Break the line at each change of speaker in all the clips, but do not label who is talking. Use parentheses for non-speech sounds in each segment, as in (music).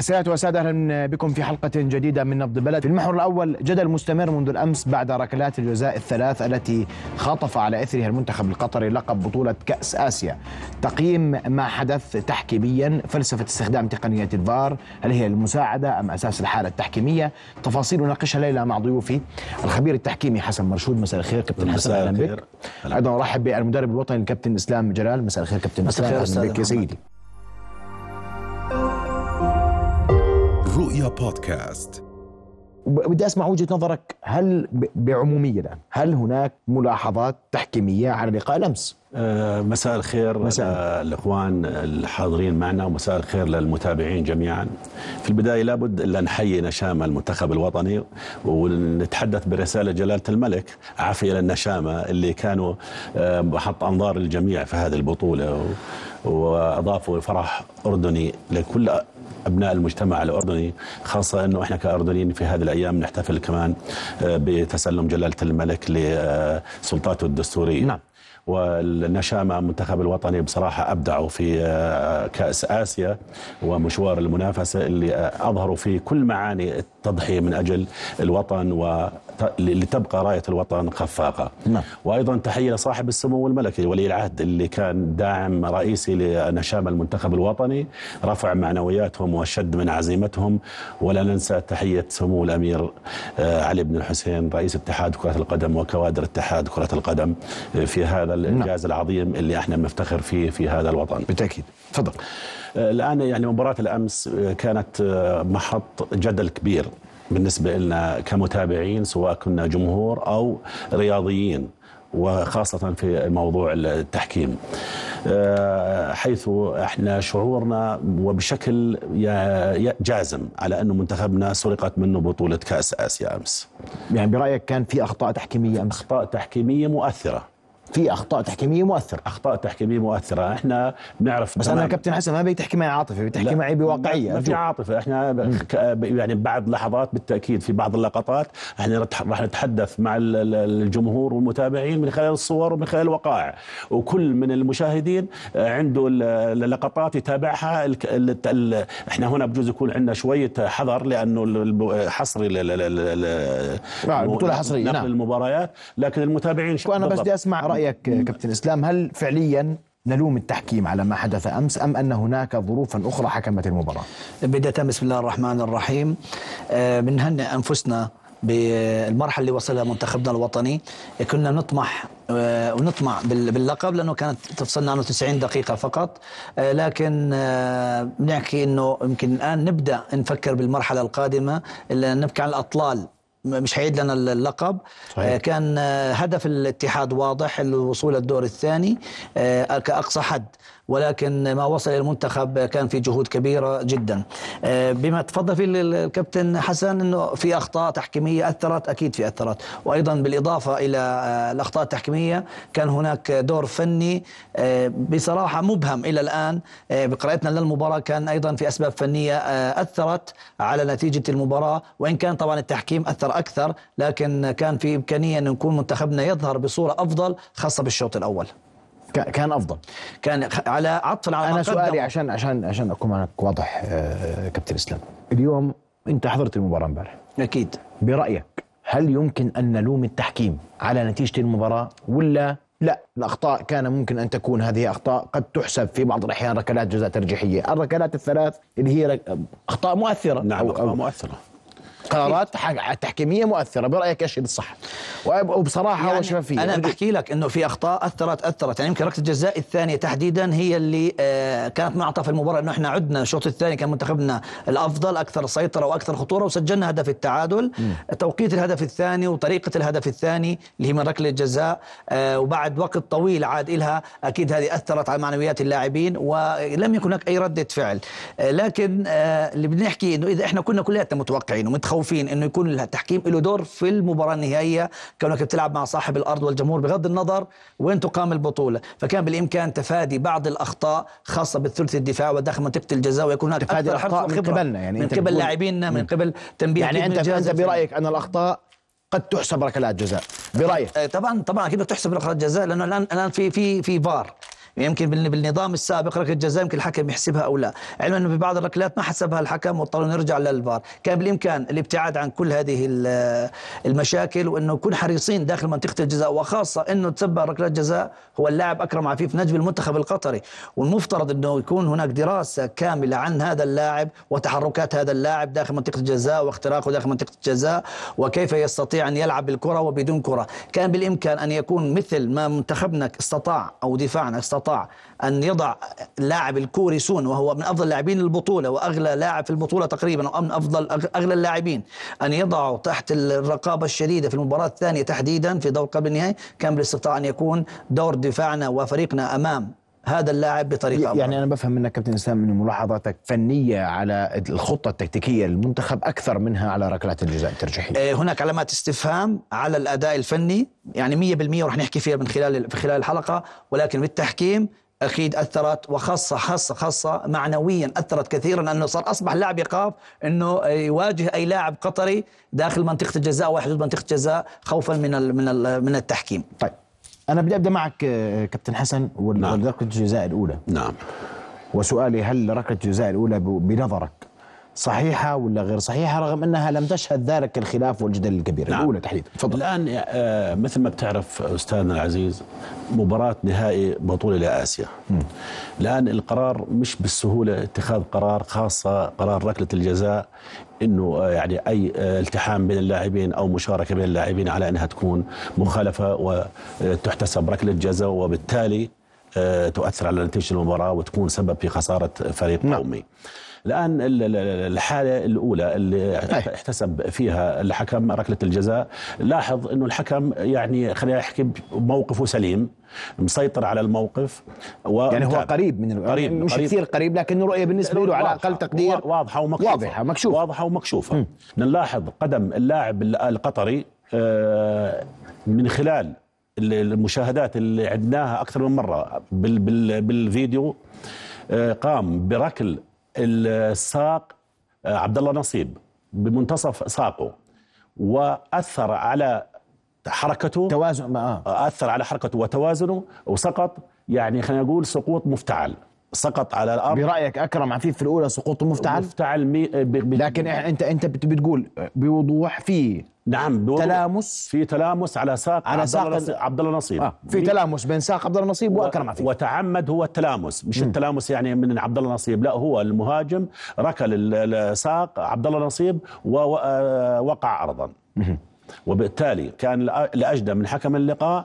سيادة وسادة أهلا بكم في حلقة جديدة من نبض بلد في المحور الأول جدل مستمر منذ الأمس بعد ركلات الجزاء الثلاث التي خاطف على إثرها المنتخب القطري لقب بطولة كأس آسيا. تقييم ما حدث تحكيميا فلسفة استخدام تقنية الفار هل هي المساعدة أم أساس الحالة التحكيمية؟ تفاصيل نناقشها ليلة مع ضيوفي. الخبير التحكيمي حسن مرشود مساء الخير كابتن حسن أهلا. بك. أيضا أرحب بالمدرب الوطني الكابتن إسلام جلال مساء الخير كابتن
مساء الخير
أهلا بك يا. سيدي.
رؤيا بودكاست
بدي أسمع وجهة نظرك هل بعمومية الآن هل هناك ملاحظات تحكيمية على لقاء الأمس؟
آه، مساء الخير
مساء.
الاخوان الحاضرين معنا ومساء الخير للمتابعين جميعا. في البداية لابد الا نحيي نشامة المنتخب الوطني ونتحدث برسالة جلالة الملك عافية للنشامة اللي كانوا آه، محط أنظار الجميع في هذه البطولة و- وأضافوا فرح أردني لكل أبناء المجتمع الأردني خاصة إنه إحنا كأردنيين في هذه الأيام نحتفل كمان آه، بتسلم جلالة الملك لسلطاته الدستورية.
نعم.
والنشامة المنتخب الوطني بصراحة أبدعوا في آه، كأس آسيا ومشوار المنافسة اللي آه، أظهروا فيه كل معاني التضحية من أجل الوطن و لتبقى راية الوطن خفاقة
نعم.
وأيضا تحية لصاحب السمو الملكي ولي العهد اللي كان داعم رئيسي لنشام المنتخب الوطني رفع معنوياتهم وشد من عزيمتهم ولا ننسى تحية سمو الأمير آه، علي بن الحسين رئيس اتحاد كرة القدم وكوادر اتحاد كرة القدم في هذا الإنجاز العظيم اللي إحنا بنفتخر فيه في هذا الوطن.
بالتأكيد. تفضل.
آه، الآن يعني مباراة الأمس آه، كانت آه، محط جدل كبير بالنسبة لنا كمتابعين سواء كنا جمهور أو رياضيين وخاصة في موضوع التحكيم. حيث إحنا شعورنا وبشكل جازم على أنه منتخبنا سرقت منه بطولة كأس آسيا أمس.
يعني برأيك كان في أخطاء تحكيمية أمس؟
أخطاء تحكيمية مؤثرة.
في أخطاء تحكيمية مؤثرة.
أخطاء تحكيمية مؤثرة. إحنا بنعرف
بس
أنا
كابتن حسن ما بيتحكي معي عاطفي بيتحكي
لا،
معي بواقعية.
ما في. عاطفة. إحنا يعني بعد لحظات بالتأكيد في بعض اللقطات إحنا رح- راح نتحدث مع ال- ال- الجمهور والمتابعين من خلال الصور ومن خلال الوقائع. وكل من المشاهدين آه، عنده ال- اللقطات يتابعها. إحنا هنا بجوز يكون عندنا شوية حذر لأنه حصري ل-
نعم،
نقل
نعم.
المباريات. لكن المتابعين
وأنا بس. بدي أسمع رأيك كابتن إسلام هل فعليا نلوم التحكيم على ما حدث أمس أم أن هناك ظروفا أخرى حكمت المباراة؟
بداية بسم الله الرحمن الرحيم. آه، بنهنئ أنفسنا بالمرحلة اللي وصلها منتخبنا الوطني. كنا نطمح آه، ونطمع بال- باللقب لأنه كانت تفصلنا عنه 90 دقيقة فقط. آه، لكن بنحكي أنه يمكن الآن نبدأ نفكر بالمرحلة القادمة اللي نبكي على الأطلال. م- مش حيعيد لنا اللقب.
صحيح.
آه، كان آه، هدف الاتحاد واضح الوصول للدور الثاني. آه، كأقصى حد. ولكن ما وصل إلى المنتخب كان في جهود كبيرة جدا. آه، بما تفضل فيه ال- الكابتن حسن إنه في أخطاء تحكيمية أثرت أكيد في أثرت. وأيضا بالإضافة إلى آه، الأخطاء التحكيمية كان هناك دور فني آه، بصراحة مبهم إلى الآن. آه، بقراءتنا للمباراة كان أيضا في أسباب فنية آه، أثرت على نتيجة المباراة. وإن كان طبعا التحكيم أثر أكثر لكن كان في إمكانية إن يكون منتخبنا يظهر بصورة أفضل خاصة بالشوط الأول.
ك- كان أفضل.
كان على عطفا على أنا
سؤالي. عشان عشان عشان أكون معك واضح آه، كابتن إسلام. اليوم أنت حضرت المباراة امبارح.
أكيد.
برأيك هل يمكن أن نلوم التحكيم على نتيجة المباراة ولا لا؟ الأخطاء كان ممكن أن تكون هذه أخطاء قد تحسب في بعض الأحيان ركلات جزاء ترجيحية. الركلات الثلاث اللي هي أخطاء مؤثرة.
نعم
أو,
أخطاء
أو
مؤثرة.
قرارات تحكيمية مؤثرة برأيك إيش الصح وب- وبصراحة
يعني
وشفافيه أنا.
بحكي لك إنه في أخطاء اثرت أثرت. يعني يمكن ركله الجزاء الثانية تحديدا هي اللي آه كانت معطى في المباراة إنه إحنا عدنا الشوط الثاني كان منتخبنا الأفضل أكثر سيطرة وأكثر خطورة وسجلنا هدف التعادل توقيت الهدف الثاني وطريقة الهدف الثاني اللي هي من ركلة الجزاء آه وبعد وقت طويل عاد إلها أكيد هذه أثرت على معنويات اللاعبين ولم يكن هناك أي ردة فعل. آه لكن اللي بنحكي إنه إذا إحنا كنا كلياتنا متوقعين ومتخوفين إنه يكون التحكيم له دور في المباراة النهائية كونك بتلعب مع صاحب الأرض والجمهور بغض النظر وين تقام البطولة. فكان بالإمكان تفادي بعض الأخطاء خاصة بالثلث الدفاع وداخل منطقة الجزاء ويكون هناك
تفادي
حرص
الأخطاء من قبلنا، يعني
من قبل لاعبينا من قبل تنبيه
يعني أنت
أنت.
برأيك أن الأخطاء قد تحسب ركلات جزاء
برأيك. طبعا طبعا أكيد بدك تحسب ركلات جزاء لأنه الآن الآن في في في فار. يمكن بال- بالنظام السابق ركلة جزاء يمكن الحكم يحسبها أو لا. علما إنه في بعض الركلات ما حسبها الحكم واضطروا نرجع للفار. كان بالإمكان الابتعاد عن كل هذه ال- المشاكل وإنه نكون حريصين داخل منطقة الجزاء وخاصة إنه تسبب ركلات جزاء هو اللاعب أكرم عفيف نجم المنتخب القطري. والمفترض إنه يكون هناك دراسة كاملة عن هذا اللاعب وتحركات هذا اللاعب داخل منطقة الجزاء واختراقه داخل منطقة الجزاء وكيف يستطيع أن يلعب بالكرة وبدون كرة. كان بالإمكان أن يكون مثل ما منتخبنا استطاع أو دفاعنا استطاع أن يضع اللاعب الكوري سون وهو من أفضل لاعبين البطولة وأغلى لاعب في البطولة تقريبا أو من أفضل أغ- أغلى اللاعبين أن يضعه تحت الرقابة الشديدة في المباراة الثانية تحديدا في دور قبل النهائي. كان بالاستطاعه أن يكون دور دفاعنا وفريقنا أمام هذا اللاعب بطريقة.
يعني أنا بفهم منك كابتن إسلام ان ملاحظاتك فنية على الخطة التكتيكية للمنتخب أكثر منها على ركلات الجزاء الترجيحيه
هناك علامات استفهام على الأداء الفني. يعني 100% ورح نحكي فيها من خلال في خلال الحلقة ولكن بالتحكيم أكيد أثرت وخاصة خاصة خاصة معنويا أثرت كثيرا انه صار أصبح اللاعب يخاف إنه يواجه أي لاعب قطري داخل منطقة الجزاء وحدود منطقة الجزاء خوفا من ال من ال من التحكيم.
طيب. أنا بدي أبدأ معك آه، كابتن حسن وال-
نعم.
الجزاء الأولى
نعم
وسؤالي هل ركله الجزاء الأولى بنظرك صحيحة ولا غير صحيحة رغم أنها لم تشهد ذلك الخلاف والجدل الكبير
نعم.
الأولى تحديدا تفضل
الآن آه، مثل ما بتعرف أستاذنا العزيز مباراة نهائي بطولة لاسيا الآن القرار مش بالسهولة اتخاذ قرار خاصة قرار ركلة الجزاء إنه آه، يعني أي آه، التحام بين اللاعبين أو مشاركة بين اللاعبين على أنها تكون مخالفة وتحتسب ركلة جزاء وبالتالي تؤثر على نتيجة المباراة وتكون سبب في خسارة فريق
نعم.
قومي. الآن ال- ال- الحالة الأولى اللي احتسب فيها الحكم ركلة الجزاء لاحظ إنه الحكم يعني خلينا نحكي موقفه سليم مسيطر على الموقف
يعني هو. قريب من ال-
قريب
مش
قريب.
كثير قريب لكن الرؤيه بالنسبة له على. أقل تقدير
واضحة ومكشوفة
واضحة، مكشوفة.
واضحة ومكشوفة نلاحظ قدم اللاعب القطري آه، من خلال ال- المشاهدات اللي عدناها أكثر من مرة بال بال بالفيديو آه، قام بركل الساق آه، عبد الله نصيب بمنتصف ساقه وأثر على حركته
توازن ما آه.
أثر على حركته وتوازنه وسقط يعني خلينا نقول سقوط مفتعل سقط على الأرض.
برأيك أكرم عفيف في الأولى سقوطه مفتعل؟
مفتعل مي... ب... ب...
لكن انت أنت بت- بتقول بوضوح في
نعم بوضوح.
تلامس.
في تلامس على ساق
على ساق
عبد الله نصيب.
آه. في تلامس بين ساق عبد الله نصيب وأكرم عفيف.
وتعمد هو التلامس. مش التلامس يعني من عبد الله نصيب. لا هو المهاجم ركل ال- الساق عبد الله نصيب ووقع ارضا. وبالتالي كان الأ- الأجدى من حكم اللقاء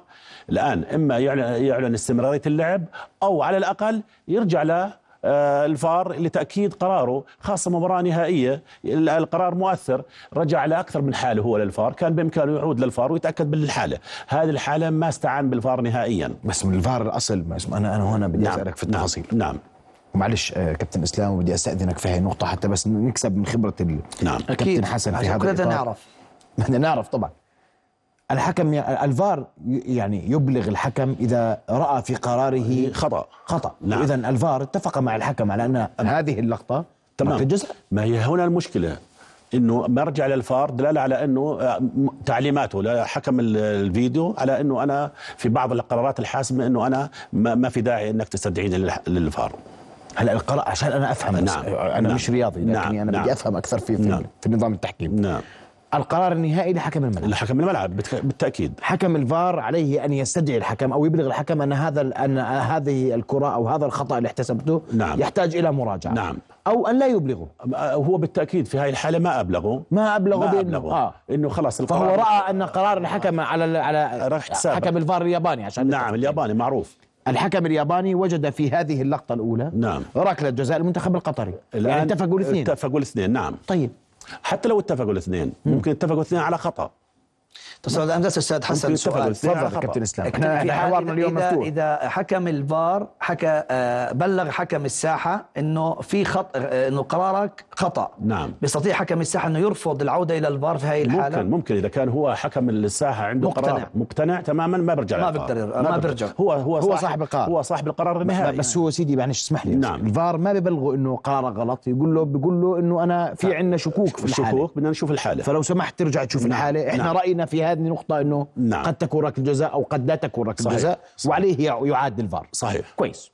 الآن إما يعلن, يعلن استمرارية اللعب أو على الأقل يرجع له آه، الفار لتأكيد قراره خاصة مباراة نهائية ال- القرار مؤثر رجع لاكثر من حالة هو للفار كان بإمكانه يعود للفار ويتأكد من الحالة هذه الحالة ما استعان بالفار نهائيا
بس من الفار الأصل ما اسمه أنا أنا هنا بدي أسألك في التفاصيل
نعم, نعم.
ومعلش آه، كابتن إسلام وبدي أستأذنك في هاي النقطة حتى بس نكسب من خبرة ال-
نعم.
كابتن حسن في هذا
كلنا. نعرف
بدنا نعرف طبعا الحكم الفار يعني يبلغ الحكم إذا رأى في قراره
خطأ
خطأ
نعم.
اذا الفار اتفق مع الحكم على أن هذه اللقطة
تمام
ركلة جزاء
ما هي هنا المشكلة إنه مرجع للفار دلالة على إنه آه، تعليماته لحكم ال- الفيديو على إنه أنا في بعض القرارات الحاسمة إنه أنا ما, في داعي إنك تستدعيني للفار
هلا القراءة عشان أنا أفهم
نعم.
أنا
نعم.
مش رياضي لكني
نعم.
أنا
نعم.
بدي أفهم أكثر في في,
نعم.
في نظام التحكيم
نعم
القرار النهائي لحكم الملعب.
لحكم الملعب بالتأكيد.
حكم الفار عليه أن يستدعي الحكم أو يبلغ الحكم أن هذا أن هذه الكرة أو هذا الخطأ اللي احتسبته
نعم.
يحتاج إلى مراجعة.
نعم.
أو أن لا يبلغه.
آه، هو بالتأكيد في هاي الحالة ما أبلغه.
ما أبلغه
ما أبلغه.
آه.
إنه خلاص
فهو
القرار
رأى أن قرار الحكم على على. حكم الفار الياباني عشان
نعم. الياباني معروف.
الحكم الياباني وجد في هذه اللقطة الأولى
نعم.
ركله جزاء المنتخب القطري. يعني اتفقوا الاثنين.
اتفقوا الاثنين نعم.
طيب.
حتى لو اتفقوا الاثنين ممكن اتفقوا الاثنين على خطأ.
أستاذ امجد أستاذ حسن سؤال
تفضل. كابتن إسلام
إحنا
حوارنا اليوم
إذا,
مفتوح
إذا حكم الفار حكى آه، بلغ حكم الساحة إنه في خط آه، إنه قرارك خطأ
نعم.
بيستطيع حكم الساحة إنه يرفض العودة إلى الفار في هذه الحالة
ممكن ممكن إذا كان هو حكم الساحة عنده
مقتنع.
قرار مقتنع تماما ما برجع
ما. بيقدر- ما بيرجع.
هو هو
هو صاحب القرار.
هو صاحب القرار النهائي
بس هو سيدي معلش اسمح لي
نعم.
الفار ما ببلغه إنه قراره غلط يقول له بيقول له إنه أنا في عندنا شكوك في الحالة
الشكوك بدنا نشوف الحالة
فلو سمحت ترجع تشوف
نعم.
الحالة إحنا
نعم.
في هذه النقطة إنه
نعم.
قد تكون ركله جزاء أو قد لا تكون
صحيح.
جزاء
صحيح.
وعليه يع- يعاد الفار
صحيح.
كويس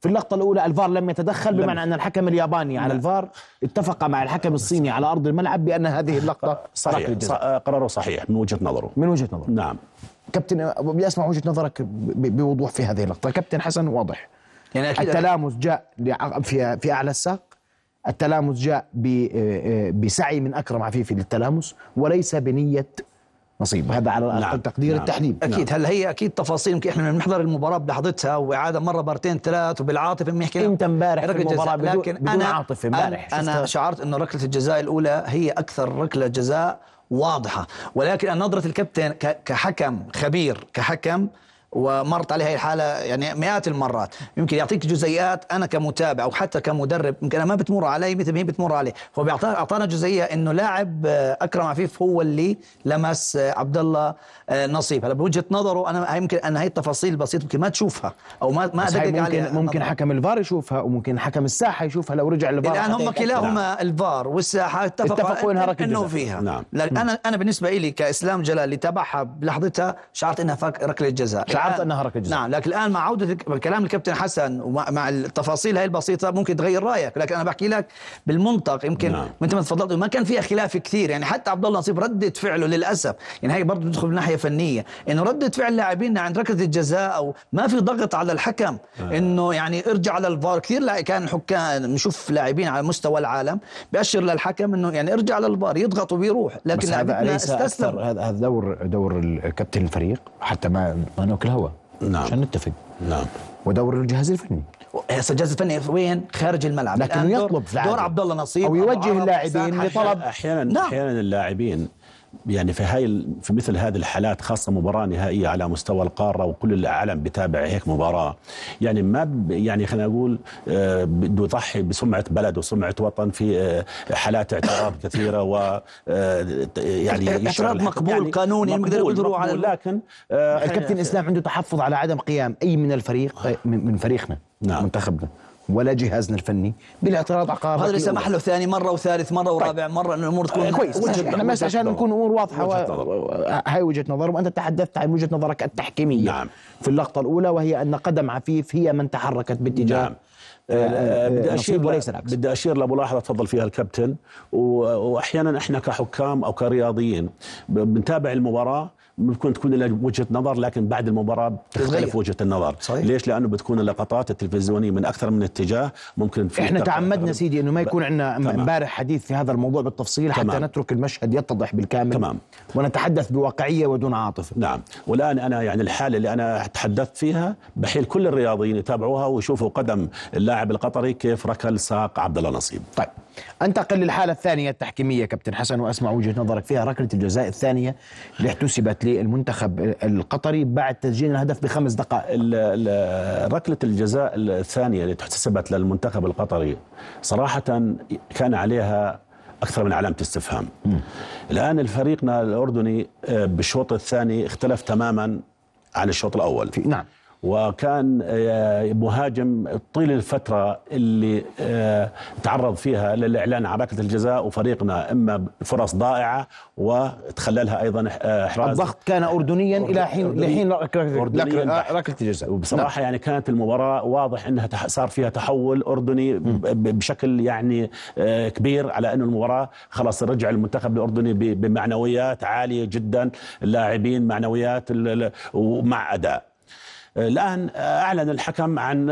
في اللقطة الأولى الفار لم يتدخل بمعنى أن الحكم الياباني على. الفار اتفق مع الحكم الصيني على أرض الملعب بأن هذه اللقطة ركلة
صحيح قراره صحيح من وجهة نظره
من وجهة نظر
نعم
كابتن بدي أسمع وجهة نظرك بوضوح في هذه اللقطة كابتن حسن واضح
يعني أكيد
التلامس جاء في في أعلى الساق التلامس جاء ب- بسعي من أكرم عفيفي للتلامس وليس بنية نصيب هذا على
نعم.
أقل تقدير
نعم.
التحليل
أكيد هلا هي أكيد تفاصيل يمكن إحنا بنحضر المباراة بلحظتها وإعادة مرة مرتين ثلاث وبالعاطفة بنحكي
أنت امبارح في
ركلة جزاء.
المباراة بدون-
لكن
بدون
أنا
عاطفة امبارح.
أنا, أنا
شفتها؟
شعرت إنه ركلة الجزاء الأولى هي أكثر ركلة جزاء واضحة ولكن نظرة الكابتن ك- كحكم خبير كحكم ومرت عليه هي الحالة يعني مئات المرات يمكن يعطيك جزئيات أنا كمتابع أو حتى كمدرب يمكن أنا ما بتمر علي مثل ما هي بتمر عليه هو بيعطانا أعطانا جزئيه إنه لاعب آه، أكرم عفيف هو اللي لمس آه، عبد الله آه، نصيب هلا بوجهة نظره أنا يمكن أنا هي التفاصيل البسيطه يمكن ما تشوفها أو ما ما
هاي
أدقق عليها
ممكن ممكن
نظرة.
حكم الفار يشوفها وممكن حكم الساحة يشوفها لو رجع الفار
الان هم. كلاهما الفار والساحة اتفقوا,
اتفقوا إنها ركلة
أنه
جزاء.
فيها
نعم.
لكن أنا أنا بالنسبة لي كإسلام جلال اللي تابعها بلحظتها شعرت إنها ركلة جزاء
شعرت أنها ركلة جزاء.
نعم لكن الآن مع عودة كلام الكابتن حسن ومع مع التفاصيل هاي البسيطة ممكن تغير رأيك لكن أنا بحكي لك بالمنطق. يمكن
نعم.
مثل ما تفضلت ما كان فيها خلاف كثير. يعني حتى عبد الله نصيب ردة فعله للأسف. يعني هي برضه تدخل من ناحية فنية. انه ردة فعل لاعبين عند ركلة الجزاء أو ما في ضغط على الحكم إنه يعني ارجع على الفار. كثير كان حكام نشوف لاعبين على مستوى العالم بيأشر للحكم إنه يعني ارجع على الفار يضغط وبيروح. لكن
بس هذا
لاعبنا
ليس
استسلم.
هذا هذا دور دور الكابتن الفريق حتى ما ما ناكل هوا
نعم.
عشان نتفق.
نعم.
ودور الجهاز الفني.
هسه الجهاز الفني وين؟ خارج الملعب.
لكنه
دور-
يطلب في.
دور عبد الله نصيب.
أو
أبو
يوجه اللاعبين لطلب-
أحيانا
نعم.
أحيانا اللاعبين يعني في هاي في مثل هذه الحالات خاصة مباراة نهائية على مستوى القارة وكل العالم بتابع هيك مباراة. يعني ما يعني خلينا نقول آه، بده يضحي بسمعة بلد وسمعة وطن في آه، حالات اعتراض كثيرة و آه، يعني
اعتراض مقبول قانوني،
مقبول,
يقدر يقدروا على
مقبول لكن آه،
الكابتن إسلام عنده تحفظ على عدم قيام أي من الفريق من من فريقنا
نعم.
منتخبنا. ولا جهازنا الفني. بالاعتراض على قرار
هذا اللي سمح له ثاني مرة وثالث مرة ورابع مرة انه الأمور تكون
آه، كويس إحنا بس عشان. نكون امور واضحة
وجهة
و...
نظر.
و- هاي وجهة نظر. وأنت تحدثت عن وجهة نظرك التحكيمية.
نعم.
في اللقطة الأولى وهي أن قدم عفيف هي من تحركت باتجاه
نعم.
آه،
آه،
آه،
بدي أشير
وليس العكس.
بدي أشير لملاحظة تفضل فيها الكابتن. وأحيانا إحنا كحكام أو كرياضيين بنتابع المباراة ممكن تكون لها وجهة نظر لكن بعد
المباراة.
بتختلف وجهة النظر
صحيح.
ليش لأنه بتكون اللقطات التلفزيونية من أكثر من اتجاه ممكن في إحنا
تعمدنا سيدي إنه ما يكون عندنا. امبارح حديث في هذا الموضوع بالتفصيل حتى
تمام.
نترك المشهد يتضح بالكامل
تمام.
ونتحدث بواقعية ودون عاطفه
نعم والآن أنا يعني الحالة اللي أنا تحدثت فيها بحيل كل الرياضيين يتابعوها ويشوفوا قدم اللاعب القطري كيف ركل ساق عبد الله نصيب
طيب أنتقل للحالة الثانية التحكيمية كابتن حسن وأسمع وجهة نظرك فيها ركلة الجزاء الثانية اللي احتسبت للمنتخب القطري بعد تسجيل الهدف بخمس دقائق.
ركلة الجزاء الثانية اللي تحتسبت للمنتخب القطري صراحة كان عليها أكثر من علامة استفهام. الآن الفريقنا الأردني آه، بالشوط الثاني اختلف تماما عن الشوط الأول.
في نعم.
وكان آه، مهاجم طيل الفترة اللي آه، تعرض فيها للإعلان عن ركلة الجزاء وفريقنا إما فرص ضائعة وتخللها أيضا آه، إحراز.
الضغط كان اردنيا إلى حين
أردني-
لحين
أردنياً.
ركله الجزاء.
وبصراحة يعني كانت المباراة واضح أنها صار فيها تحول أردني بشكل يعني كبير على أنه المباراة خلاص رجع المنتخب الأردني بمعنويات عالية جدا اللاعبين معنويات ومع أداء. الآن أعلن الحكم عن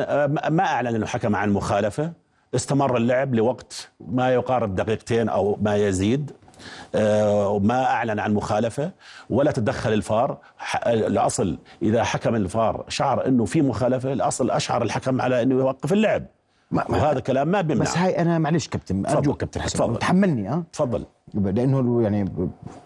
ما أعلن أنه حكم عن مخالفة؟ استمر اللعب لوقت ما يقارب دقيقتين أو ما يزيد. آه، وما أعلن عن مخالفة ولا تدخل الفار. الأصل إذا حكم الفار شعر أنه في مخالفة الأصل أشعر الحكم على أنه يوقف اللعب.
ما- ما-
وهذا كلام ما بيمنع.
بس هاي أنا معلش كابتن أرجوك كابتن حسن.
تفضل.
تحملني آه؟
تفضل.
لأنه يعني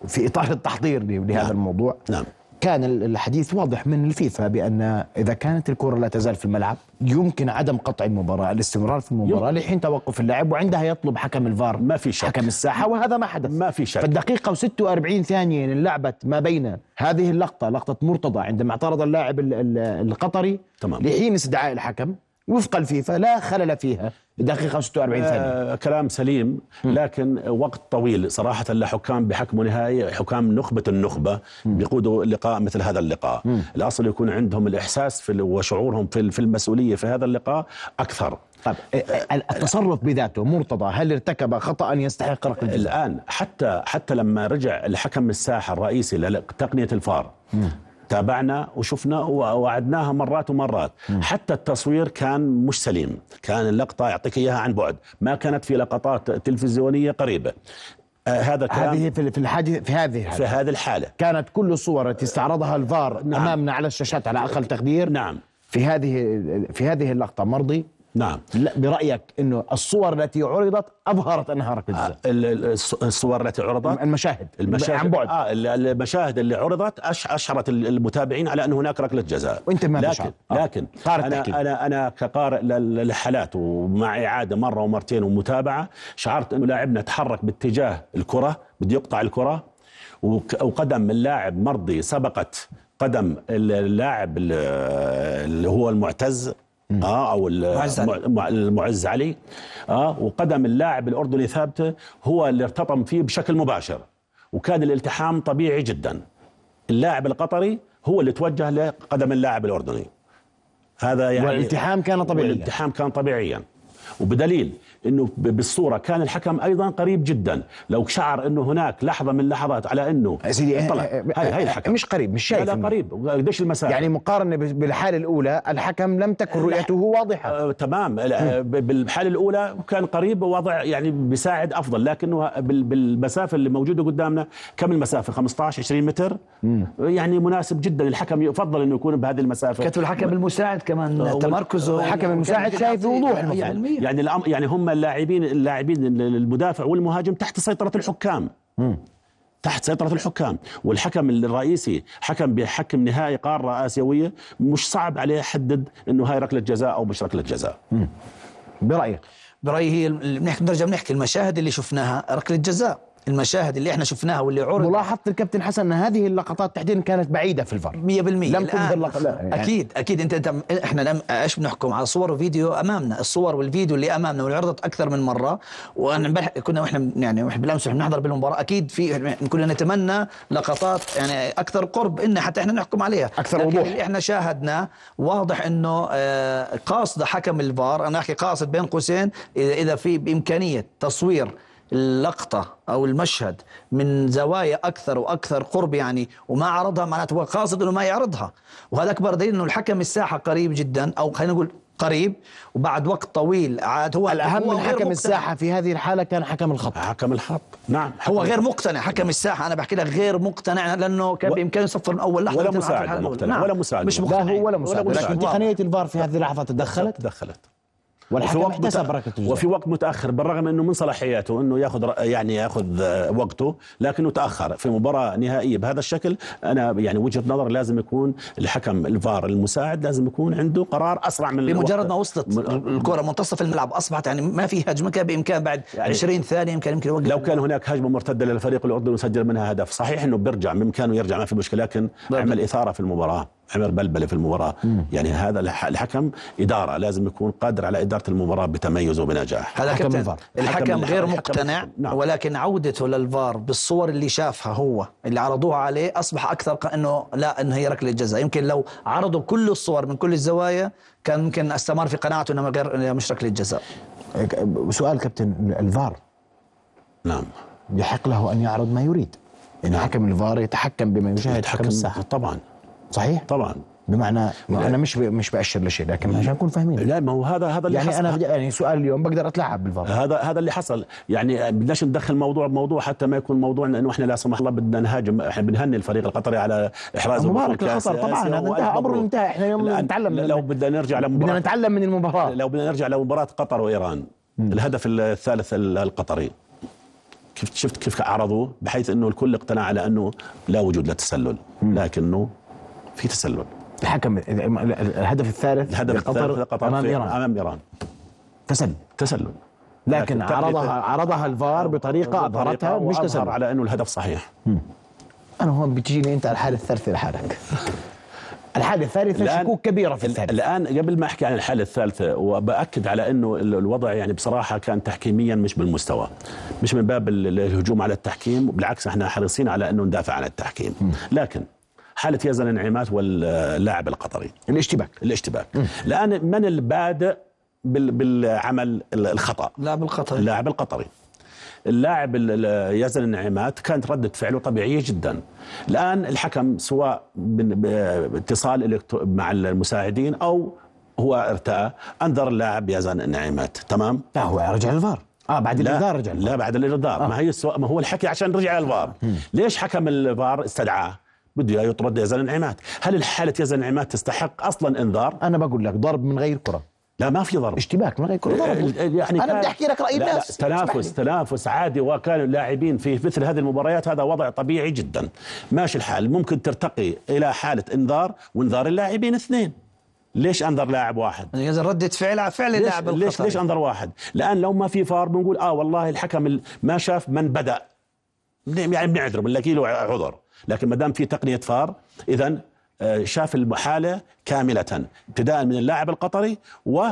في إطار التحضير لهذا
نعم.
الموضوع.
نعم.
كان الحديث واضح من الفيفا بأن إذا كانت الكرة لا تزال في الملعب يمكن عدم قطع المباراة الاستمرار في المباراة لحين توقف اللعب وعندها يطلب حكم الفار
ما في شك.
حكم الساحة وهذا ما حدث
ما في شك.
فالدقيقة و46 ثانية لعبت ما بين هذه اللقطة لقطة مرتضى عندما اعترض اللاعب ال- ال- القطري
تمام.
لحين استدعاء الحكم وفق الفيفا لا خلل فيها. دقيقة 46 ثانية
آه كلام سليم لكن وقت طويل. صراحة لحكام بحكموا نهائي حكام نخبة النخبة بيقودوا لقاء مثل هذا اللقاء. الأصل يكون عندهم الإحساس في وشعورهم في ال- في المسؤولية في هذا اللقاء أكثر.
طيب التصرف بذاته مرتضى؟ هل ارتكب خطأ يستحق ركله الجزاء؟
الآن حتى حتى لما رجع الحكم الساحة الرئيسي لتقنية الفار تابعنا وشفنا ووعدناها مرات ومرات. حتى التصوير كان مش سليم. كان اللقطة يعطيك إياها عن بعد. ما كانت في لقطات تلفزيونية قريبة. آه هذا الكلام
هذه في في الحاجة في هذه
في
الحالة.
هذه الحالة.
كانت كل الصور التي استعرضها الفار
نعم.
أمامنا على الشاشات على أقل تقدير.
نعم.
في هذه في هذه اللقطة مرضي؟
نعم
لا برأيك إنه الصور التي عرضت أظهرت أنها ركله جزاء
ال- ال- الص- الصور التي عرضت
المشاهد
المشاهد
عن بعد
آه ال- المشاهد اللي عرضت أش اشعرت ال- المتابعين على ان هناك ركلة جزاء
وأنت ما
لكن.
آه.
لكن
قارئ
أنا
تحكيم.
أنا أنا كقارئ لل- للحالات ومع إعادة مرة ومرتين ومتابعة شعرت إنه لاعبنا تحرك باتجاه الكرة بده يقطع الكرة وك- وقدم اللاعب مرضي سبقت قدم اللاعب ال- اللي هو المعتز آه أو
معز علي.
مع- المعز علي. آه وقدم اللاعب الأردني ثابته هو اللي ارتطم فيه بشكل مباشر وكان الالتحام طبيعي جدا. اللاعب القطري هو اللي توجه لقدم اللاعب الأردني. هذا يعني
والالتحام كان طبيعيا.
والالتحام كان طبيعيا. وبدليل إنه ب- بالصورة كان الحكم أيضا قريب جدا. لو شعر إنه هناك لحظة من اللحظات على إنه
يا سيدي
طلع
آه،
هاي هاي الحكم.
مش قريب مش شايف.
لا. قريب. قديش المسافة؟
يعني مقارنة ب- بالحالة الأولى الحكم لم تكن رؤيته واضحة.
آه تمام. بالحالة الأولى كان قريب ووضع يعني بيساعد أفضل. لكنه بال- بالمسافة اللي موجودة قدامنا كم المسافة؟ 15 20 متر؟ يعني مناسب جدا. الحكم يفضل إنه يكون بهذه المسافة.
كتب الحكم المساعد كمان تمركزه.
الحكم المساعد شايف بوضوح.
100%
يعني الأم- يعني هم اللاعبين اللاعبين المدافع والمهاجم تحت سيطرة الحكام. تحت سيطرة الحكام. والحكم الرئيسي حكم بحكم نهائي قارة آسيوية مش صعب عليه يحدد إنه هاي ركلة جزاء أو مش ركلة جزاء.
برأيك؟
برأيي هي بنحكي نرجع بنحكي المشاهد اللي شفناها ركلة جزاء. المشاهد اللي إحنا شفناها واللي عرض.
ملاحظة الكابتن حسن إن هذه اللقطات تحديدا كانت بعيدة في الفار
100%
لم تظهر
الآن
لق- لا، يعني-
أكيد أكيد. أنت أنت إحنا لم إيش بنحكم على صور وفيديو أمامنا. الصور والفيديو اللي أمامنا واللي عرضت أكثر من مرة. وأنا كنا وإحنا يعني وإحنا بالامس وإحنا بنحضر بالمباراة. أكيد في كنا نتمنى لقطات يعني أكثر قرب. إن حتى إحنا نحكم عليها. لكن
وضوح.
اللي إحنا شاهدناه واضح إنه آه، قاصد حكم الفار. أنا أحكي قاصد بين قوسين. إذا في بإمكانية تصوير اللقطة أو المشهد من زوايا أكثر وأكثر قرب يعني وما عرضها معناته هو قاصد أنه ما يعرضها وهذا أكبر دليل أنه الحكم الساحة قريب جدا أو خلينا نقول قريب وبعد وقت طويل عاد هو
الأهم
هو
من حكم
مقتنع.
الساحة في هذه الحالة كان حكم الخط
حكم الخط نعم
هو
حكم
غير مقتنع حكم الساحة أنا بحكي لك غير مقتنع لأنه كان
و-
بإمكانه يصفر من أول لحظة
ولا مساعد. مقتنع، ولا مساعد
مش
مقتنع.
لا
مقتنع
هو ولا مساعد
ولا
لكن. تقنيه الفار في هذه اللحظة تدخلت
تدخلت
والحكم
وقت
احتسب ركله الجزاء
وفي وقت متأخر بالرغم انه من صلاحياته انه ياخذ يعني ياخذ آه، وقته لكنه تأخر في مباراة نهائية بهذا الشكل أنا يعني وجهة نظر لازم يكون الحكم الفار المساعد لازم يكون عنده قرار أسرع من
بمجرد. ما وصلت الكرة منتصف الملعب أصبحت يعني ما في هجمة كان بإمكان بعد
يعني
20 ثانية يمكن يمكن يوقف
لو كان هناك هجمة مرتدة للفريق الأردني وسجل منها هدف صحيح إنه بيرجع بإمكانه يرجع ما في مشكلة لكن. عمل إثارة في المباراة عمل بلبله في المباراة. يعني هذا الح- الحكم إدارة لازم يكون قادر على إدارة المباراة بتميز وبنجاح.
هذا
حكم
كابتن
الفار.
الحكم
حكم
غير
الحكم
مقتنع
الحكم. نعم.
ولكن عودته للفار بالصور اللي شافها هو اللي عرضوها عليه أصبح أكثر إنه لا إنه هي ركلة جزاء. يمكن لو عرضوا كل الصور من كل الزوايا كان ممكن استمر في قناعته إنه غير مش ركلة جزاء.
سؤال كابتن الفار.
نعم.
يحق له أن يعرض ما يريد. يعني حكم الفار يتحكم بما يشاهد حكم الساحة.
طبعا.
صحيح؟
طبعا.
بمعنى أنا مش. مش بأشر لشيء لكن عشان نكون فاهمين.
لا ما هو هذا هذا اللي
يعني
حصل.
أنا يعني سؤال اليوم بقدر اتلاعب بالفار
هذا هذا اللي حصل. يعني بدناش ندخل موضوع بموضوع حتى ما يكون موضوعنا انه إحنا لا سمح الله بدنا نهاجم. إحنا بنهني الفريق القطري على إحراز
مبارك للقطر طبعاً، هذا انتهى،
مبروك.
انتهى. إحنا اليوم نتعلم
لو بدنا نرجع
بدنا
لمباراة
نتعلم من المباراة.
لو بدنا نرجع لمباراة قطر وإيران الهدف الثالث ال- القطري. كيف شفت كيف عرضوه بحيث إنه الكل اقتنع على أنه لا وجود للتسلل. لكنه في تسلل.
الحكم الهدف الثالث
الهدف الثالث لقطر أمام
إيران.
أمام إيران.
تسلل
تسلل.
لكن
تقريباً-
عرضها عرضها الفار بطريقة أظهرتها مش تسلل.
على أنه الهدف صحيح.
أنا هون بتجيني أنت الحالة الثالثة لحالك. الحالة
الثالثة
شكوك كبيرة في الثالث.
الآن قبل ما أحكي عن الحالة الثالثة وبأكد على أنه ال- الوضع يعني بصراحة كان تحكيميا مش بالمستوى. مش من باب ال- الهجوم على التحكيم بالعكس إحنا حريصين على أنه ندافع عن التحكيم. لكن حاله يزن النعيمات واللاعب القطري؟
الاشتباك.
الاشتباك. الان من البادئ بال- بالعمل ال- الخطأ.
لاعب القطري.
اللاعب القطري. اللاعب ال- ال- يزن النعيمات كانت ردة فعله طبيعية جدا. الآن الحكم سواء باتصال مع المساعدين أو هو ارتأى أنذر اللاعب يزن النعيمات تمام؟
لا هو رجع للفار آه بعد الانذار رجع.
لا بعد الإنذار ما هي السؤال ما هو الحكي عشان رجع الفار. ليش حكم الفار استدعاه؟ بده يطرد يزن النعيمات هل الحالة يزن النعيمات تستحق أصلا إنذار؟
أنا بقول لك ضرب من غير كرة.
لا ما في ضرب.
اشتباك من غير كرة. ضرب.
يعني أنا
بدي أحكي لك رأي
لا
الناس.
لا تنافس تنافس عادي وكانوا اللاعبين في مثل هذه المباريات هذا وضع طبيعي جدا. ماشي الحال. ممكن ترتقي إلى حالة إنذار وإنذار اللاعبين اثنين. ليش أنذر لاعب واحد؟
يزن ردة فعل فعل
ليش
اللاعب
ليش ليش أنذر واحد؟ الان لو ما في فار بنقول آه والله الحكم ال- ما شاف من بدأ. يعني بنعذره بنلاقي له عذر. لكن ما دام في تقنية فار اذا آه، شاف الحاله كاملة ابتداء من اللاعب القطري و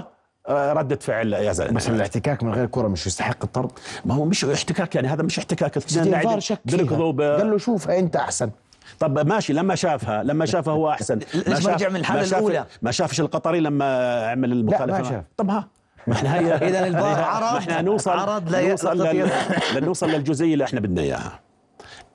آه، ردة فعل يزن
بس الاحتكاك من غير كرة مش يستحق الطرد؟
ما هو مش احتكاك يعني هذا مش احتكاك. اثنين
شك
ب-
قال له شوفها أنت أحسن.
طب ماشي لما شافها لما شافها هو أحسن. (laughs)
ليش ما رجع من
شاف-
الأولى؟
ما شافش القطري لما عمل المخالفه
ما شاف.
طب ها. ما إحنا هي (laughs)
إذا الفار عرض-
إحنا نوصل
عرض لا
نوصل. لنوصل للجزئية اللي إحنا بدنا إياها.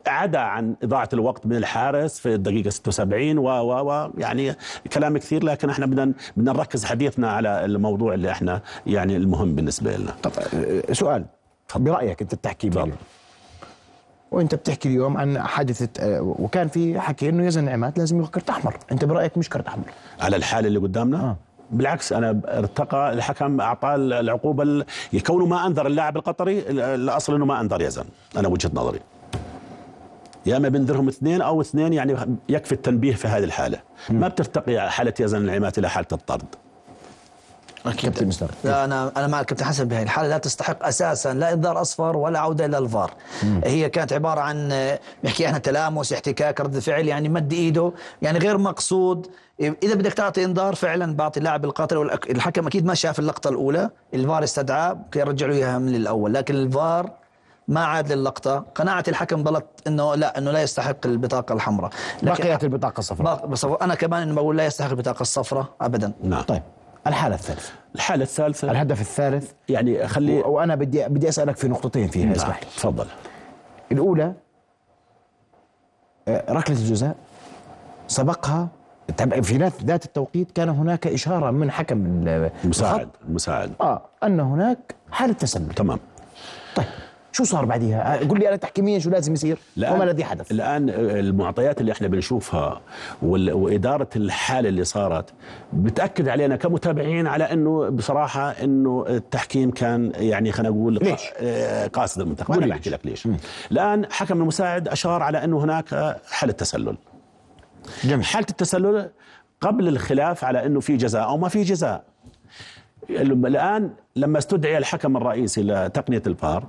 عدا عن إضاعة الوقت من الحارس في الدقيقة 76 و و و يعني كلام كثير لكن إحنا بدنا بدنا نركز حديثنا على الموضوع اللي إحنا يعني المهم بالنسبة لنا.
طب سؤال برأيك أنت بتحكي. اليوم وأنت بتحكي اليوم عن حادثة آه، وكان في حكي إنه يزن نعمات لازم ياخذ كرت أحمر. أنت برأيك مش كرت أحمر؟
على الحاله اللي قدامنا؟
آه.
بالعكس أنا ارتقى الحكم اعطاه العقوبة ال- كونه ما أنذر اللاعب القطري ال- الأصل إنه ما أنذر يزن أنا وجهة نظري. يا أما بنذرهم اثنين أو اثنين يعني يكفي التنبيه في هذه الحالة. ما بترتقي حالة يزن النعيمات إلى حالة الطرد.
كابتن مستر.
لا أنا أنا مع الكابتن حسن بهي الحالة لا تستحق أساسا لا إنذار أصفر ولا عودة إلى الفار. هي كانت عبارة عن آه، نحكي إحنا تلامس احتكاك رد فعل يعني مد إيده يعني غير مقصود. إذا بدك تعطي إنذار فعلا بعطي اللاعب القاطر والحكم أكيد ما شاف اللقطة الأولى. الفار استدعاه كي يرجع له اياها من الأول لكن الفار ما عاد للقطة. قناعة الحكم ظلت إنه لا إنه لا يستحق البطاقة الحمراء.
بقيت البطاقة الصفراء.
بس أنا كمان بقول لا يستحق البطاقة الصفراء ابدا.
نعم.
طيب الحالة الثالثة.
الحالة الثالثة.
الهدف الثالث.
يعني خلي
و- وأنا بدي بدي أسألك في نقطتين فيها
نعم.
اسمح لي.
تفضل.
الأولى آه، ركلة الجزاء سبقها. في ذات ذات التوقيت كان هناك إشارة من حكم ال-
المساعد المساعد
آه أن هناك حالة تسلل.
تمام.
طيب. شو صار بعديها؟ آه، قل لي أنا تحكيميا شو لازم يصير؟ وما الذي حدث؟
الآن المعطيات اللي إحنا بنشوفها وإدارة الحالة اللي صارت بتأكد علينا كمتابعين على إنه بصراحة إنه التحكيم كان يعني خلينا نقول
ليش؟
آه، قاصد المنتخب
أنا
بحكي. لك ليش الآن حكم المساعد أشار على إنه هناك حالة تسلل
جميل
حالة التسلل قبل الخلاف على إنه في جزاء أو ما في جزاء الآن لما استدعي الحكم الرئيسي لتقنية الفار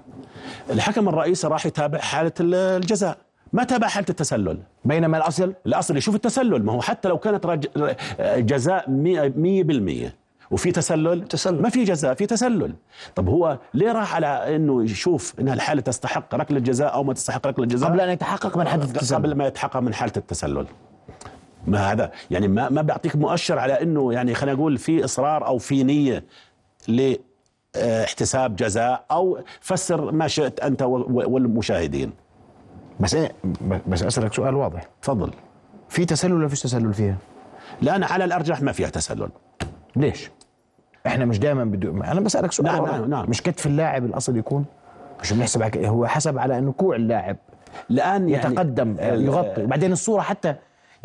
الحكم الرئيسي راح يتابع حالة الجزاء ما تابع حالة التسلل.
بينما الأصل؟
الأصل يشوف التسلل ما هو حتى لو كانت رج... جزاء 100% وفي تسلل؟
تسلل.
ما في جزاء في تسلل. طب هو ليه راح على إنه يشوف انها الحالة تستحق ركلة جزاء أو ما تستحق ركلة جزاء؟
قبل أن يتحقق من حدث التسلل.
قبل ما يتحقق من حالة التسلل. ما هذا يعني ما ما بيعطيك مؤشر على إنه يعني خلينا نقول في إصرار أو في نية لاحتساب جزاء أو فسر ما شئت أنت وال- والمشاهدين
بس إيه بس أسألك سؤال واضح
تفضل
في تسلل ولا فيش تسلل فيها؟
لأن على الأرجح ما فيها تسلل
ليش؟ إحنا مش دائما بدو أنا بسألك سؤال
نعم،. نعم، نعم.
مش كتف اللاعب الأصل يكون مش بنحسب. هو حسب على إنه كوع اللاعب
الآن يعني
يتقدم يغطي وبعدين الصورة حتى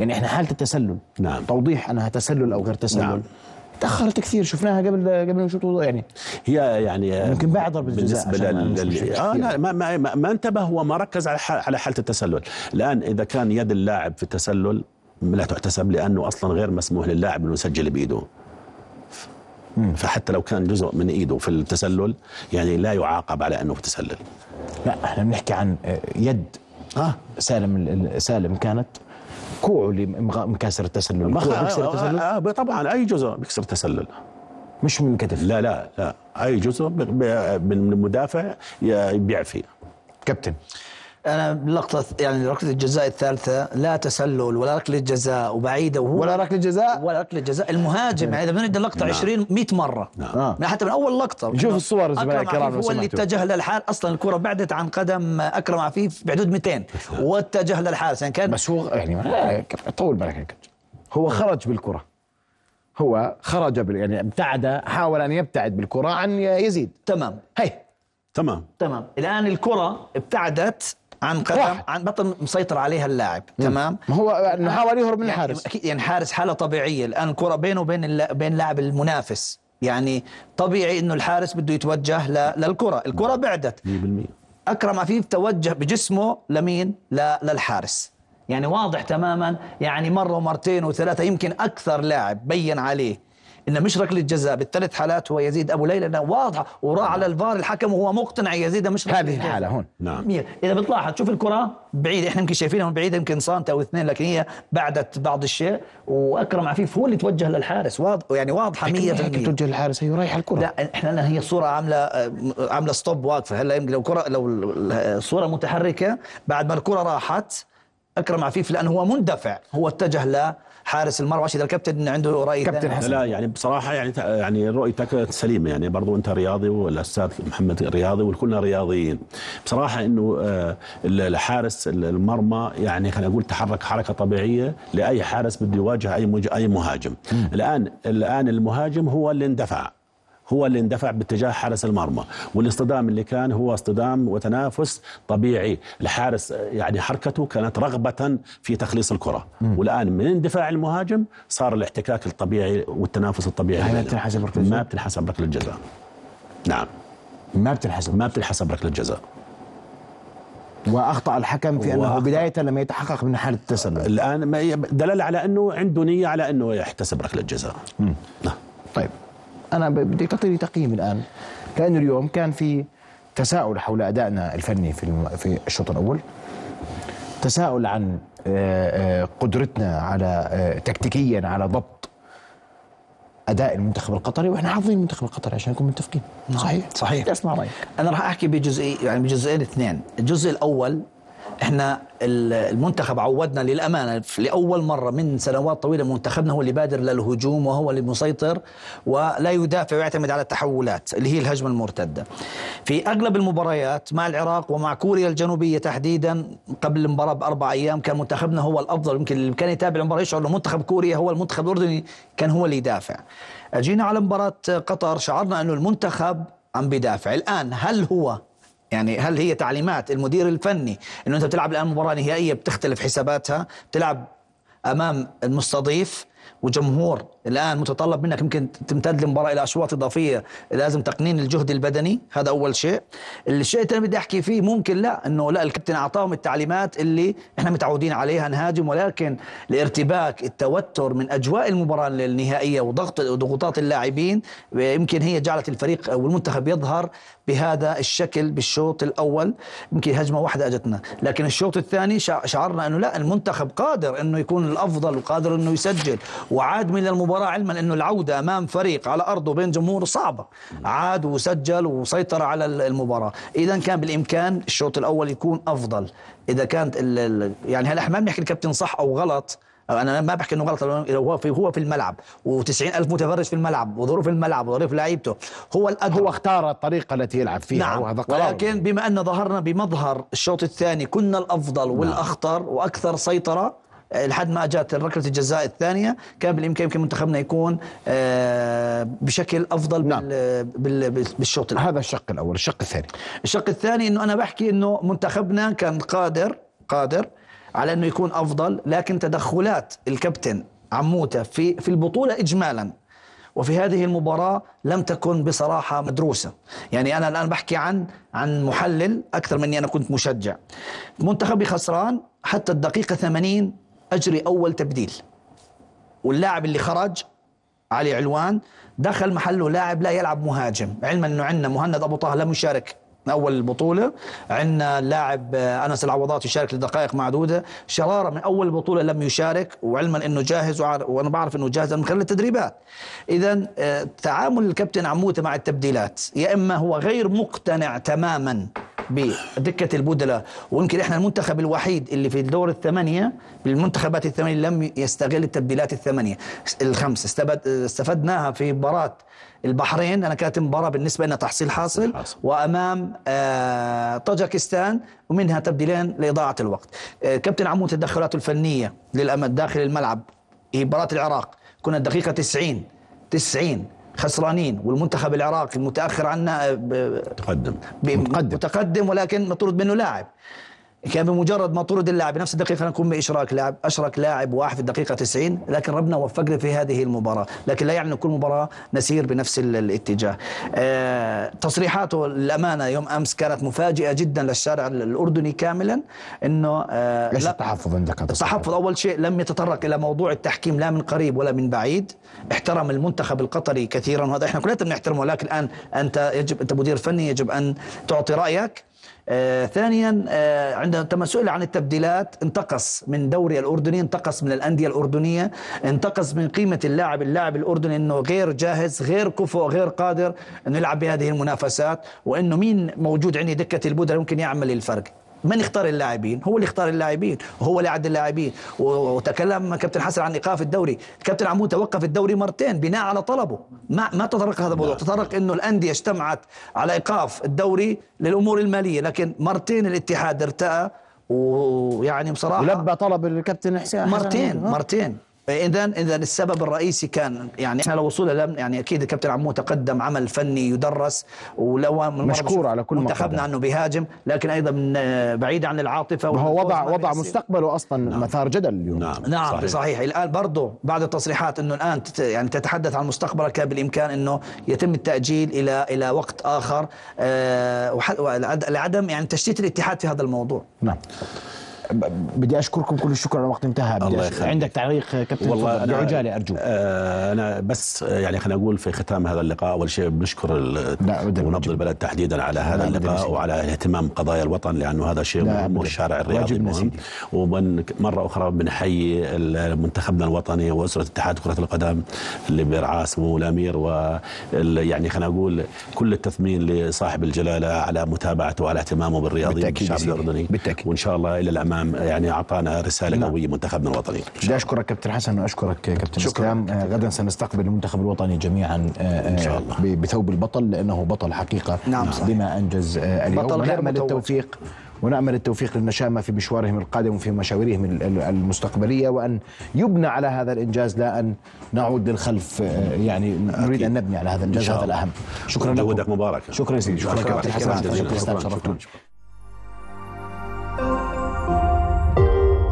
يعني إحنا حالة التسلل.
نعم.
توضيح أنها تسلل أو غير تسلل.
نعم.
تأخرت كثير شفناها قبل قبل ما يعني
هي يعني
ممكن بعد ضربة الجزاء بالنسبة
لل...
كثير.
لا ما, ما, ما, انتبه هو ما ركز على ح... على حالة التسلل. الآن إذا كان يد اللاعب في التسلل لا تحتسب لأنه أصلا غير مسموح للاعب إنه يسجل بإيده. فحتى لو كان جزء من إيده في التسلل يعني لا يعاقب على أنه تسلل
لا إحنا بنحكي عن آه، يد
آه.
سالم ال- ال- سالم كانت كوعه اللي مكسر التسلل. الكوع بيكسر التسلل؟
آه آه طبعا أي جزء بيكسر تسلل
مش من الكتف
لا لا لا. أي جزء من المدافع بيعفي.
كابتن
أنا لقطة يعني ركلة الجزاء الثالثة لا تسلل ولا ركلة جزاء وبعيدة وهو
ولا ركلة جزاء؟
ولا ركلة جزاء. المهاجم يعني اذا بنعد اللقطة
نعم.
20 100 مرة.
نعم.
حتى من أول
لقطة.
إنه
الصور زملائي الكرام
هو اللي. اتجه للحارس أصلا الكرة بعدت عن قدم أكرم عفيف بحدود 200 واتجه للحارس يعني كان
بس هو يعني طول بالك هو خرج بالكرة. هو خرج بال يعني ابتعد حاول أن يبتعد بالكرة عن يزيد.
تمام.
هي.
تمام.
تمام. الآن الكرة ابتعدت عن قدم
راحت.
عن بطل مسيطر عليها اللاعب تمام؟
ما هو إنه حاول يهرب من
يعني
الحارس.
أكيد يعني حارس حالة طبيعية. الآن الكرة بينه وبين بين لاعب المنافس. يعني طبيعي إنه الحارس بده يتوجه ل- للكرة. الكرة بعدت.
100%
أكرم عفيف توجه بجسمه لمين؟ ل- للحارس. يعني واضح تماما. يعني مرة ومرتين وثلاثة يمكن أكثر لاعب بين عليه. انه مش ركله جزاء بالثلاث حالات هو يزيد أبو ليلى لأنه واضحة وراح على الفار الحكم وهو مقتنع يزيد مش ركلة
هذه. الحالة هون.
نعم.
مية. إذا بتلاحظ تشوف الكرة بعيده إحنا يمكن شايفينها من بعيده يمكن سنتي أو اثنين لكن هي بعدت بعض الشيء. وأكرم عفيف هو اللي توجه للحارس واضح يعني واضحة 100%
هيك توجه الحارس هي رايح الكرة.
لا إحنا لنا هي الصورة عاملة عاملة ستوب واقفة. هلا يمكن لو كرة لو الصورة متحركة بعد ما الكرة راحت أكرم عفيف لأنه هو مندفع هو اتجه لحارس المرمى. عشان اذا الكابتن عنده رأي
كابتن. حسن.
لا يعني بصراحة يعني يعني رؤيتك سليمة. يعني برضو أنت رياضي والأستاذ محمد رياضي وكلنا رياضيين. بصراحة إنه آه، الحارس المرمى يعني خلينا نقول تحرك حركة طبيعية لأي حارس بده يواجه أي مج... أي مهاجم. الآن الآن المهاجم هو اللي اندفع. هو اللي اندفع باتجاه حارس المرمى. والاصطدام اللي كان هو اصطدام وتنافس طبيعي. الحارس يعني حركته كانت رغبة في تخليص الكرة. والآن من اندفاع المهاجم صار الاحتكاك الطبيعي والتنافس الطبيعي
هاي ما. بتنحسب ركلة؟
ما بتنحسب ركلة جزاء نعم.
ما بتنحسب.
ما بتنحسب ركلة جزاء
وأخطأ الحكم في
أنه.
بداية لما يتحقق من حاله التسلل
ي- دلالة على أنه عنده نية على أنه يحتسب ركلة جزاء نعم.
طيب. أنا بدي تعطيني تقييم الآن. لأنه اليوم كان في تساؤل حول أدائنا الفني في في الشوط الأول. تساؤل عن آه، آه، قدرتنا على آه، تكتيكيا على ضبط أداء المنتخب القطري وإحنا حافظين المنتخب القطري عشان نكون متفقين. صحيح؟
صحيح.
بدي اسمع رايك
أنا راح أحكي بجزئي يعني بجزئين اثنين. الجزء الأول إحنا ال- المنتخب عودنا للأمانة لأول مرة من سنوات طويلة منتخبنا هو اللي بادر للهجوم وهو اللي مسيطر ولا يدافع ويعتمد على التحولات اللي هي الهجمة المرتدة. في أغلب المباريات مع العراق ومع كوريا الجنوبية تحديدا قبل المباراة بأربع أيام كان منتخبنا هو الأفضل يمكن اللي كان يتابع المباراة يشعر إنه منتخب كوريا هو المنتخب الأردني كان هو اللي يدافع. اجينا على مباراة قطر شعرنا إنه المنتخب عم بيدافع، الآن هل هو يعني هل هي تعليمات المدير الفني إنه أنت بتلعب الآن مباراة نهائية بتختلف حساباتها بتلعب أمام المستضيف وجمهور الآن متطلب منك يمكن تمتد المباراه إلى أشواط إضافية لازم تقنين الجهد البدني هذا أول شيء. الشيء الثاني بدي أحكي فيه ممكن لا إنه لا الكابتن أعطاهم التعليمات اللي إحنا متعودين عليها نهاجم ولكن الارتباك التوتر من أجواء المباراة النهائية وضغط وضغوطات اللاعبين يمكن هي جعلت الفريق أو المنتخب يظهر بهذا الشكل بالشوط الأول. يمكن هجمة واحدة أجتنا. لكن الشوط الثاني شع- شعرنا إنه لا المنتخب قادر إنه يكون الأفضل وقادر إنه يسجل. وعاد من المباراة علما إنه العودة أمام فريق على أرضه بين جمهور صعبة. عاد وسجل وسيطر على ال- المباراة. إذا كان بالإمكان الشوط الأول يكون أفضل. إذا كانت يعني هلا ما بنحكي الكابتن صح أو غلط؟ أنا ما بحكي إنه غلط لو هو في هو في الملعب. و90 ألف متفرج في الملعب وظروف الملعب وظروف لعيبته. هو الأدرى
هو اختار الطريقة التي يلعب فيها
نعم.
وهذا قرار.
ولكن بما أن ظهرنا بمظهر الشوط الثاني كنا الأفضل والأخطر وأكثر سيطرة لحد ما اجت ركلة الجزاء الثانية كان بالإمكان يمكن منتخبنا يكون آه، بشكل أفضل
نعم.
بال- بال- بالشوط
هذا الشق الأول الشق الثاني.
الشق الثاني إنه أنا بحكي إنه منتخبنا كان قادر قادر على إنه يكون أفضل لكن تدخلات الكابتن عموتة في في البطولة اجمالا وفي هذه المباراة لم تكن بصراحة مدروسة. يعني أنا الآن بحكي عن عن محلل أكثر مني أنا كنت مشجع. منتخبي خسران حتى الدقيقة 80 أجري أول تبديل. واللاعب اللي خرج علي علوان دخل محله لاعب لا يلعب مهاجم. علما أنه عندنا مهند أبو طه لم يشارك أول البطوله عندنا اللاعب آه، أنس العوضات يشارك لدقائق معدودة. شرارة من أول البطوله لم يشارك وعلما إنه جاهز وأنا بعرف إنه جاهز من خلال التدريبات. اذا آه، تعامل الكابتن عموته مع التبديلات. يا إما هو غير مقتنع تماما بدكة البدلاء ويمكن إحنا المنتخب الوحيد اللي في الدور الثمانية بالمنتخبات الثمانية لم يستغل التبديلات الثمانية. الخمس استفد استفدناها في مباراة البحرين. أنا كانت مباراة بالنسبة لنا تحصيل حاصل.
حاصل.
وأمام طاجكستان ومنها تبديلين لإضاعة الوقت. آه كابتن عمو تدخلاته الفنية للأمد داخل الملعب هي مباراة العراق. كنا الدقيقة 90 90 خسرانين والمنتخب العراقي المتاخر عنا آه، ب-
متقدم.
متقدم ولكن مطرود منه لاعب. كان بمجرد ما طرد اللاعب بنفس الدقيقة نكون بإشراك لاعب أشرك لاعب واحد في الدقيقة 90 لكن ربنا وفقنا في هذه المباراة لكن لا يعني كل مباراة نسير بنفس ال- الاتجاه. آه تصريحاته الامانه يوم أمس كانت مفاجئة جدا للشارع ال- الأردني كاملا إنه آه
ليش التحفظ عندك
التحفظ أول شيء لم يتطرق إلى موضوع التحكيم لا من قريب ولا من بعيد احترم المنتخب القطري كثيرا وهذا إحنا كلنا بنحترمه لكن الآن أنت يجب أنت مدير فني يجب أن تعطي رأيك. آه ثانيا آه عندما سئل عن التبديلات. انتقص من دوري الأردني انتقص من الأندية الأردنية انتقص من قيمة اللاعب اللاعب الأردني إنه غير جاهز غير كفؤ غير قادر إنه يلعب بهذه المنافسات وإنه مين موجود عندي دكة البودره يمكن يعمل الفرق. من يختار اللاعبين؟ هو اللي يختار اللاعبين وهو اللي يعد اللاعبين. وتكلم كابتن حسن عن إيقاف الدوري. كابتن عمود توقف الدوري مرتين بناء على طلبه. ما ما تطرق هذا الموضوع. تطرق إنه الأندية اجتمعت على إيقاف الدوري للأمور المالية لكن مرتين الاتحاد ارتأى. ويعني بصراحة
ولبى طلب الكابتن حسين
مرتين مرتين. اذا اذا السبب الرئيسي كان يعني إحنا لو وصلنا لم يعني أكيد الكابتن عمو تقدم عمل فني يدرس ولو
مشكور على كل ما
منتخبنا. أنه بيهاجم لكن أيضا من بعيد عن العاطفة
ما هو وضع وضع. مستقبله أصلا مثار جدل اليوم
نعم
نعم صحيح. صحيح الآن برضه بعد التصريحات إنه الآن تت يعني تتحدث عن مستقبلك كان بالإمكان إنه يتم التأجيل إلى إلى وقت آخر آه لعدم يعني تشتيت الاتحاد في هذا الموضوع
نعم بدي أشكركم كل الشكر على وقت انتهى
الله
أش-. عندك تعليق كابتن
والله.
بعجاله أرجوك
آه أنا بس آه، يعني خلينا نقول في ختام هذا اللقاء أول شيء بنشكر
نجيب.
البلد تحديدا على هذا اللقاء. وعلى الاهتمام بقضايا الوطن لأنه هذا شيء مهم. والشارع الرياضي مهم. ومن مرة أخرى بنحيي منتخبنا الوطني وأسرة اتحاد كرة القدم اللي برعاه سمو الأمير و يعني خلينا نقول كل التثمين لصاحب الجلالة على متابعته وعلى اهتمامه بالرياضيين
بالتأكيد
بالشعب
يا سيدي.
الأردني
بالتأكيد.
وإن شاء الله إلى الامام يعني أعطانا رسالة
نعم.
قوية منتخبنا الوطني
بدي أشكرك كابتن حسن وأشكرك كابتن
شكراً.
إسلام آه، غدا سنستقبل المنتخب الوطني جميعا إن
شاء الله.
بثوب البطل لأنه بطل حقيقة
نعم، صحيح.
بما أنجز آه، اليوم
بطل غير.
التوفيق ونأمل التوفيق للنشامة في مشوارهم القادم وفي مشاويرهم ال- ال- المستقبلية وأن يبنى على هذا الإنجاز لا أن نعود للخلف آه، يعني نريد أن نبني على هذا
الإنجاز
هذا. الأهم شكرا لكم
جودك مبارك
شكرا سيدي شكرا
شكراً.
كابتن
شكراً.
حسن شكرا اسلام
شكراً.
شرفتونا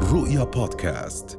رؤيا بودكاست.